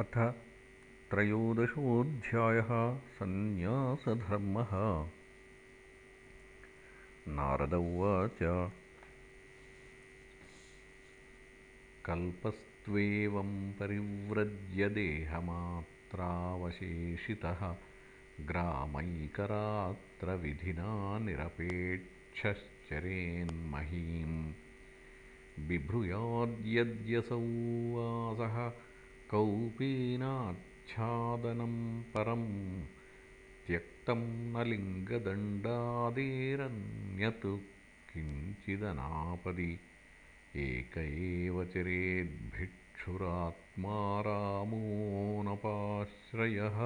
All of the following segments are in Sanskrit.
अथ त्रयोदशोऽध्यायः सन्न्यासधर्मः। नारद उवाच कल्पस्त्वेवं परिव्रज्य देहमात्रावशेषितः ग्रामैकरात्रविधिना निरपेक्षश्चरेन्महीं बिभ्रूयाद्यद्यसौ वासः कौपीनाच्छादनं परं त्यक्तं न लिङ्गदण्डादेरन्यत् किञ्चिदनापदि। एक एव चरेद्भिक्षुरात्मा रामोऽनपाश्रयः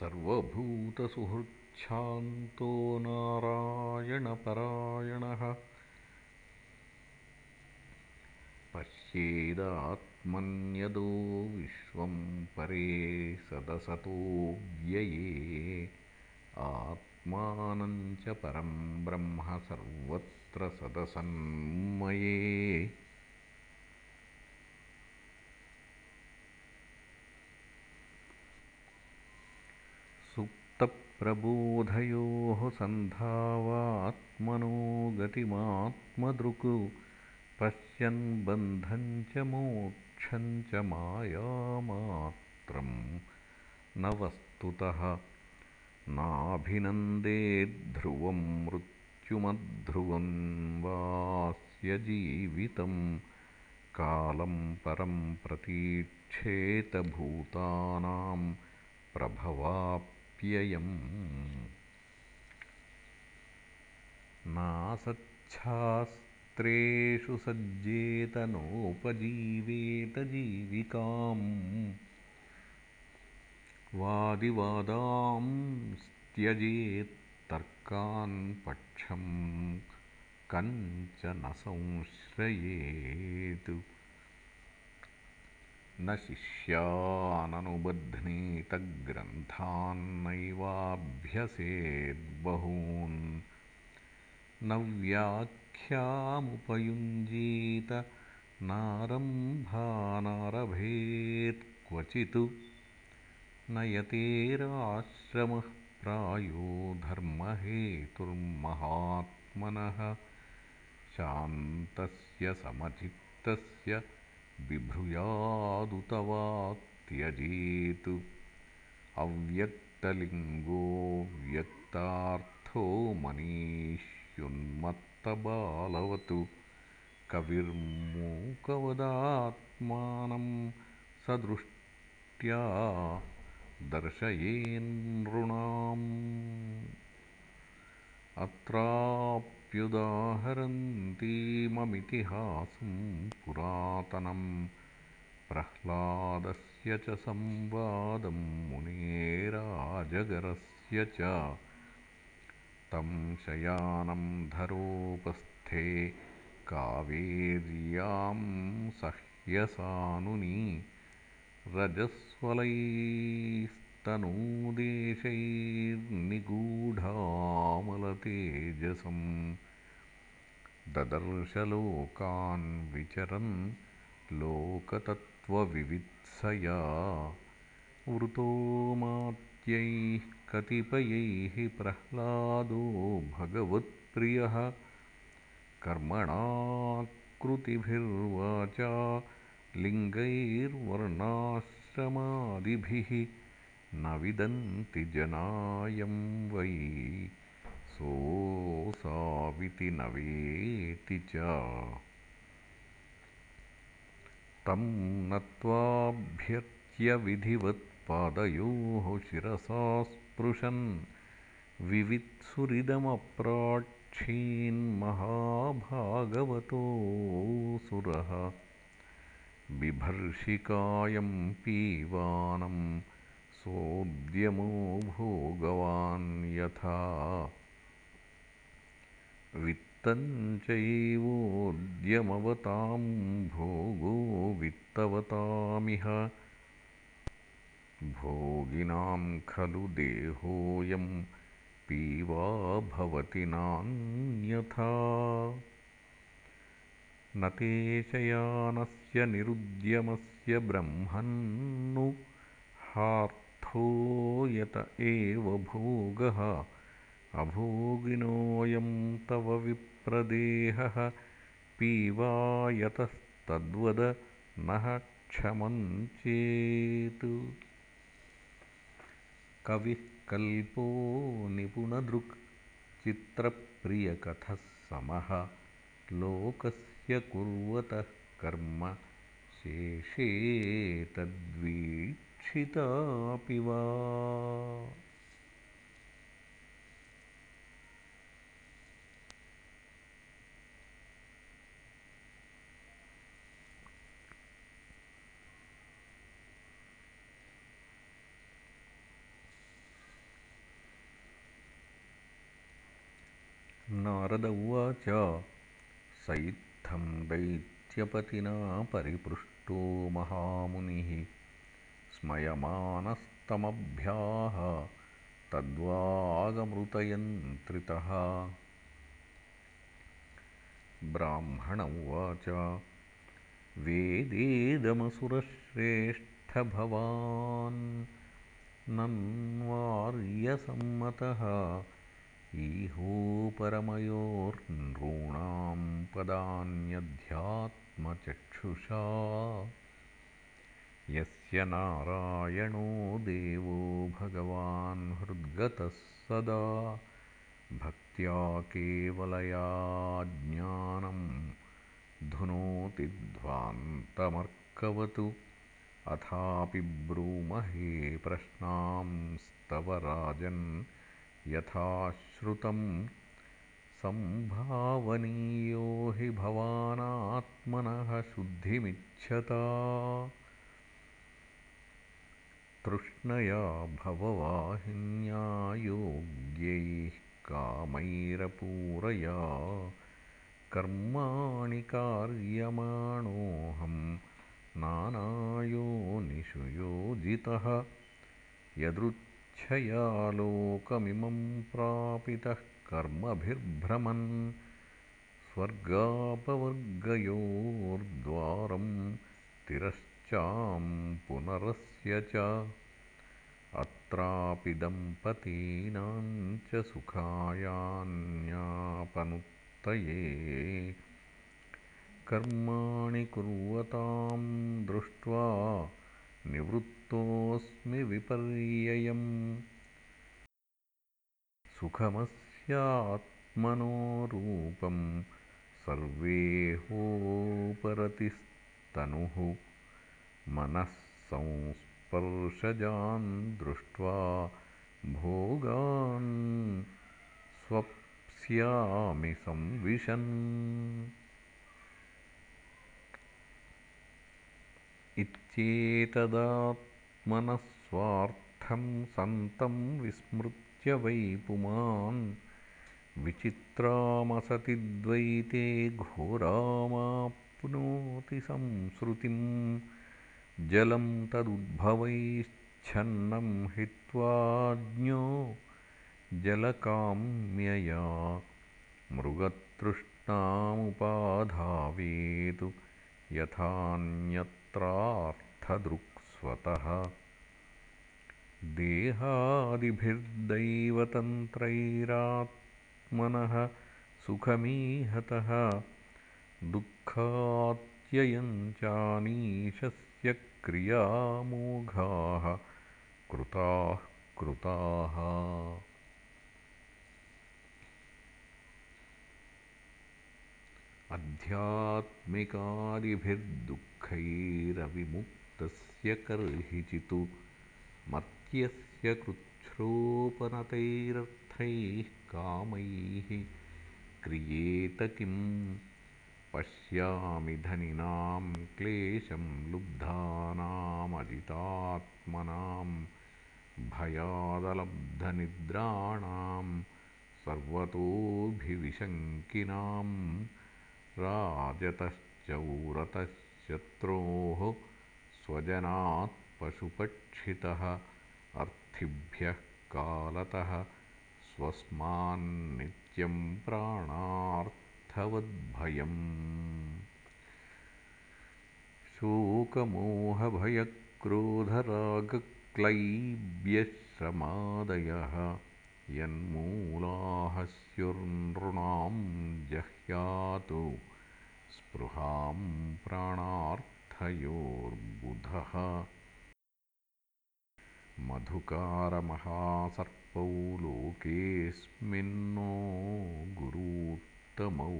सर्वभूतसुहृच्छान्तो नारायणपरायणः पश्येदात्मन्यदो विश्वं परे सदसतोऽव्यये आत्मानं च परं ब्रह्म सर्वत्र सदसन्मये सुप्तप्रबोधयोः सन्धावात्मनो गतिमात्मदृक् बन्धं च मोक्षं च मायामात्रं। न वस्तुतः नाभिनन्देद्ध्रुवं मृत्युमध्रुवं वास्य जीवितं कालं परं प्रतीक्षेतभूतानां प्रभवाप्ययम्। नासच्छास् ेषु सज्जेत नोपजीवेत जीविकाम् वादिवादांस्त्यजेत्तर्कान् पक्षं कञ्च न संश्रयेत्। न शिष्याननुबध्नीतग्रन्थान्नैवाभ्यसेद्बहून् न व्याख्यामुपयुञ्जीत नारम्भानारभेत्क्वचित् न यतेराश्रमः प्रायो धर्महेतुर्महात्मनः। शान्तस्य समचित्तस्य बिभ्रूयादुत वा अव्यक्तलिङ्गो व्यक्तार्थो मनीष्युन्मत्तबालवत् कविर्मूकवदात्मानं सदृष्ट्या दर्शयेन्नृणाम्। अत्राप्युदाहरन्तीममितिहासं पुरातनं प्रह्लादस्य च संवादं मुनेराजगरस्य च तं शयानं धरोपस्थे कावेर्यां सह्यसानुनि रजस्वलैस्तनूदेशैर्निगूढामलतेजसं ददर्शलोकान् विचरन् लोकतत्त्वविवित्सया वृतो मात्यैः कतिपयैः प्रह्लादो भगवत्प्रियः। कर्मणाकृतिभिर्वाचा लिङ्गैर्वर्णाश्रमादिभिः न विदन्ति जनायं वै। सोऽसाविति न वेति च। तं नत्वाभ्यर्च्य विधिवत्पादयोः शिरसा स्पृशन्। विवित्सुरिदमप्राक्षीन्महाभागवतोऽसुरः बिभर्षिकायं पीबानं सोद्यमो भोगवान् यथा। वित्तं चैवोद्यमवतां भोगो वित्तवतामिह भोगिनां खलु देहोऽयं पीवा भवति नान्यथा। न ते शयानस्य निरुद्यमस्य ब्रह्मन्नु हार्थो यत एव भोगः। अभोगिनोऽयं तव विप्रदेहः पीवायतस्तद्वद नः क्षमं चेत् कविः कल्पो निपुणदृक् चित्रप्रियकथः समः लोकस्य कुर्वतः कर्म शेषे तद्वीक्षितापि वा नारद उवाच स इत्थं दैत्यपतिना परिपृष्टो महामुनिः स्मयमानस्तमभ्याह तद्वागमृतयन्त्रितः। ब्राह्मण उवाच वेदेदमसुरश्रेष्ठभवान् नन्वार्यसम्मतः ईहो परमयोर्नॄणां पदान्यध्यात्मचक्षुषा। यस्य नारायणो देवो भगवान् हृद्गतः सदा भक्त्या केवलया ज्ञानं धुनोति ध्वान्तमर्कवतु। अथापि ब्रूमहे प्रश्नांस्तव राजन् यथा श्रुतं सम्भावनीयो हि भवानात्मनः शुद्धिमिच्छता। तृष्णया भववाहिन्या योग्यैः कामैरपूरया कर्माणि कार्यमाणोऽहं नानायोनिषु योजितः। यदृ च्छया लोकमिमं प्रापितः कर्मभिर्भ्रमन् स्वर्गापवर्गयोर्द्वारं तिरश्चां पुनरस्य च अत्रापि दम्पतीनां च सुखायान्यापनुत्तये कर्माणि कुर्वतां दृष्ट्वा निवृत्तोऽस्मि विपर्ययम्। सुखमस्यात्मनो रूपं सर्वेहोपरतिस्तनुः मनः संस्पर्शजान् दृष्ट्वा भोगान् स्वप्स्यामि संविशन् इत्येतदात्मनस्वार्थं सन्तं विस्मृत्य वै पुमान् विचित्रामसति द्वैते घोरामाप्नोति संसृतिं। जलं तदुद्भवैश्छन्नं हित्वाज्ञो जलकाम्यया मृगतृष्णामुपाधावेतु यथान्यत्रार्थदृक्स्वतः देहादिभिर्दैवतन्त्रैरात्मनः सुखमीहतः। दुःखात्ययञ्चानीशस्य क्रियामोघाः। कृताः कृताः। अध्यात्मिकादिभिर्दुःखैरविमुक्तस्य कर्हिचित् मर्त्यस्य कृच्छ्रोपनतैरर्थैः कामैः क्रियेत किम् पश्यामि धनिनां क्लेशं लुब्धानामजितात्मनां भयादलब्धनिद्राणां सर्वतोऽभिविशङ्किनाम् राजतश्चौरतश्शत्रोः स्वजनात् पशुपक्षितः अर्थिभ्यः कालतः स्वस्मान्नित्यं प्राणार्थवद्भयम्। शोकमोहभयक्रोधरागक्लैब्यश्रमादयः यन्मूलाः स्युर्नृणां जह्यातु स्पृहां प्राणार्थयोर्बुधः मधुकारमहासर्पौ लोकेऽस्मिन्नो गुरूत्तमौ।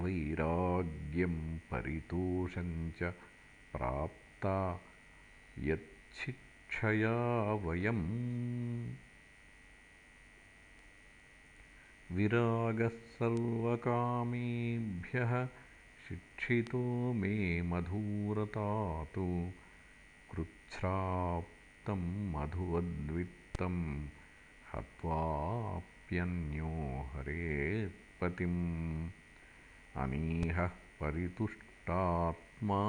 वैराग्यं परितोषं च प्राप्ता यच्छिक्षया वयम्। विरागः सर्वकामेभ्यः शिक्षितो मे मधुरतातु कृच्छ्राप्तं मधुवद्वित्तं हत्वाप्यन्यो हरेत्पतिम् अनीहः परितुष्टात्मा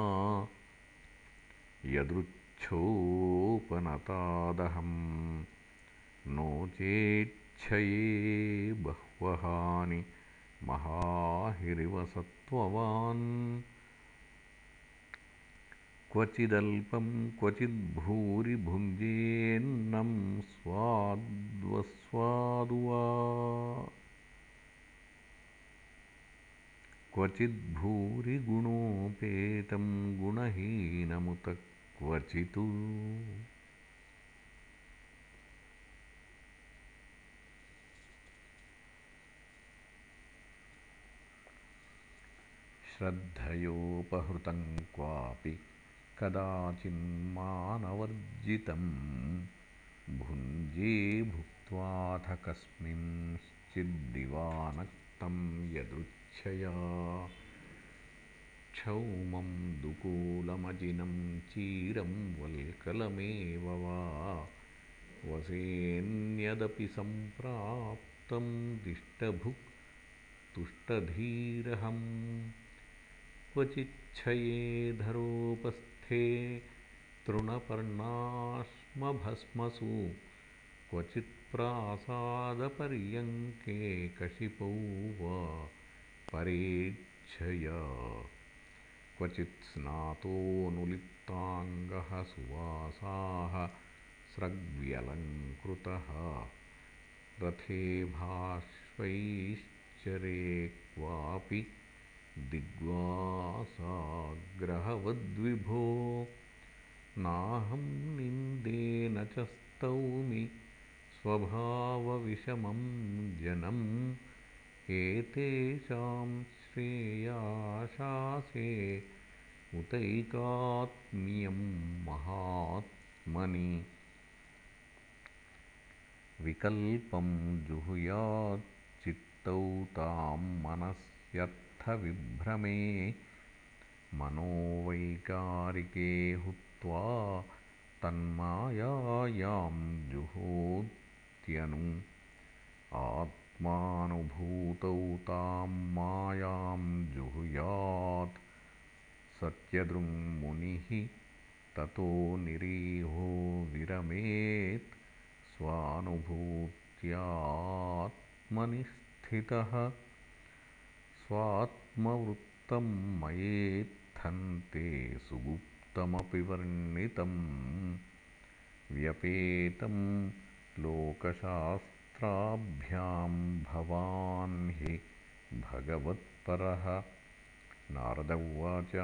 यदृच्छोपनतादहं नो चेच्छये बह्वहानि महाहिरिवसत्त्ववान्। क्वचिदल्पं क्वचिद्भूरि भुञ्जेन्नं स्वाद्वस्वादु वा क्वचिद्भूरि गुणोपेतं क्वचित् श्रद्धयोपहृतं क्वापि कदाचिन्मानवर्जितं भुञ्जे भुक्त्वाथ कस्मिंश्चिद्दिवानक्तं यदृच्छया। क्षौमं दुकूलमजिनं चीरं वल्कलमेव वा। वसेन्यदपि सम्प्राप्तं दिष्टभुक् तुष्टधीरहम् क्वचिच्छयेधरोपस्थे तृणपर्णाश्मभस्मसु क्वचित्प्रासादपर्यङ्के कशिपौ वा परेच्छया। क्वचित्स्नातोऽनुलिप्ताङ्गः सुवासाः स्रग्व्यलङ्कृतः रथे भाश्वैश्चरे क्वापि दिग्वासाग्रहवद्विभो नाहं निन्दे न च स्तौमि स्वभावविषमं जनम् एतेषां श्रेयाशासे उतैकात्म्यं महात्मनि। विकल्पं जुहुयाच्चित्तौ तां मनस्यर्थ विभ्रमे मनोवैकारिके हुत्वा तन्मायायां जुहोत्यनु। आत्मानुभूतौ तां मायां जुहुयात्। सत्यदृङ्मुनिः ततो निरीहो विरमेत्। स्वानुभूत्यात्मनि स्थितः स्वात्मवृत्तं मयेत्थन्ते सुगुप्तमपि वर्णितं व्यपेतं लोकशास्त्राभ्यां भवान् हि भगवत्परः। नारद उवाच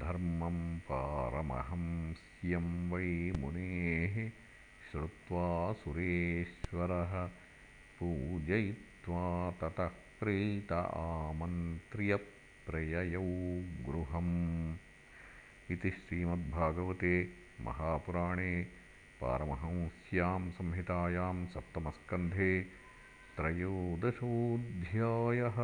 धर्मं पारमहंस्यं वै मुनेः श्रुत्वा सुरेश्वरः पूजयित्वा ततः प्रीत आमन्त्र्य गृहम्। इति श्रीमद्भागवते महापुराणे पारमहंस्यां संहितायां सप्तमस्कन्धे त्रयोदशोऽध्यायः